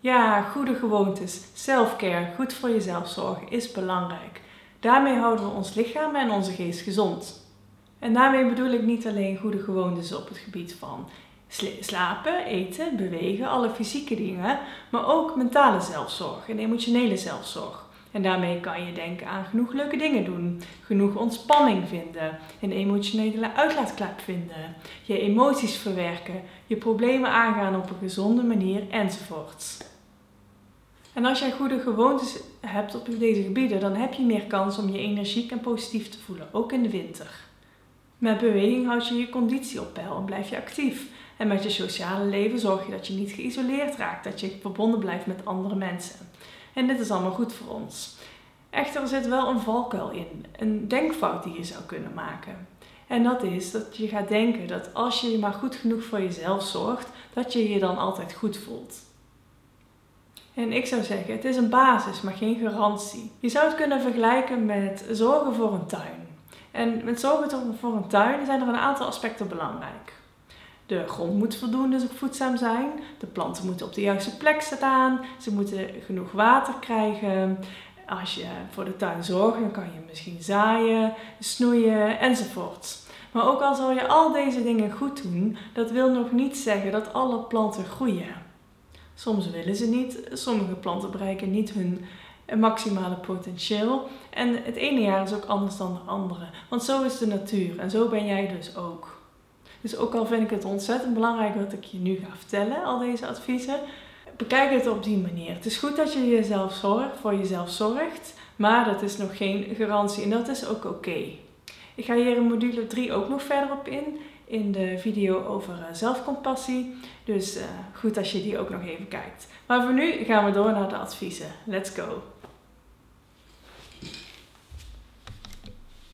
Ja, goede gewoontes, selfcare, goed voor jezelf zorgen is belangrijk. Daarmee houden we ons lichaam en onze geest gezond. En daarmee bedoel ik niet alleen goede gewoontes op het gebied van slapen, eten, bewegen, alle fysieke dingen, maar ook mentale zelfzorg en emotionele zelfzorg. En daarmee kan je denken aan genoeg leuke dingen doen, genoeg ontspanning vinden, een emotionele uitlaatklep vinden, je emoties verwerken, je problemen aangaan op een gezonde manier enzovoorts. En als jij goede gewoontes hebt op deze gebieden, dan heb je meer kans om je energiek en positief te voelen, ook in de winter. Met beweging houd je je conditie op peil en blijf je actief. En met je sociale leven zorg je dat je niet geïsoleerd raakt, dat je verbonden blijft met andere mensen. En dit is allemaal goed voor ons. Echter, er zit wel een valkuil in, een denkfout die je zou kunnen maken. En dat is dat je gaat denken dat als je maar goed genoeg voor jezelf zorgt, dat je je dan altijd goed voelt. En ik zou zeggen, het is een basis, maar geen garantie. Je zou het kunnen vergelijken met zorgen voor een tuin. En met zorgen voor een tuin zijn er een aantal aspecten belangrijk. De grond moet voldoende voedzaam zijn. De planten moeten op de juiste plek staan. Ze moeten genoeg water krijgen. Als je voor de tuin zorgt, dan kan je misschien zaaien, snoeien enzovoort. Maar ook al zal je al deze dingen goed doen, dat wil nog niet zeggen dat alle planten groeien. Soms willen ze niet, sommige planten bereiken niet hun maximale potentieel. En het ene jaar is ook anders dan de andere. Want zo is de natuur en zo ben jij dus ook. Dus ook al vind ik het ontzettend belangrijk wat ik je nu ga vertellen, al deze adviezen, bekijk het op die manier. Het is goed dat je jezelf zorgt, voor jezelf zorgt, maar dat is nog geen garantie en dat is ook oké. Ik ga hier in module 3 ook nog verder op in, in de video over eh, zelfcompassie. Dus uh, goed als je die ook nog even kijkt. Maar voor nu gaan we door naar de adviezen. Let's go!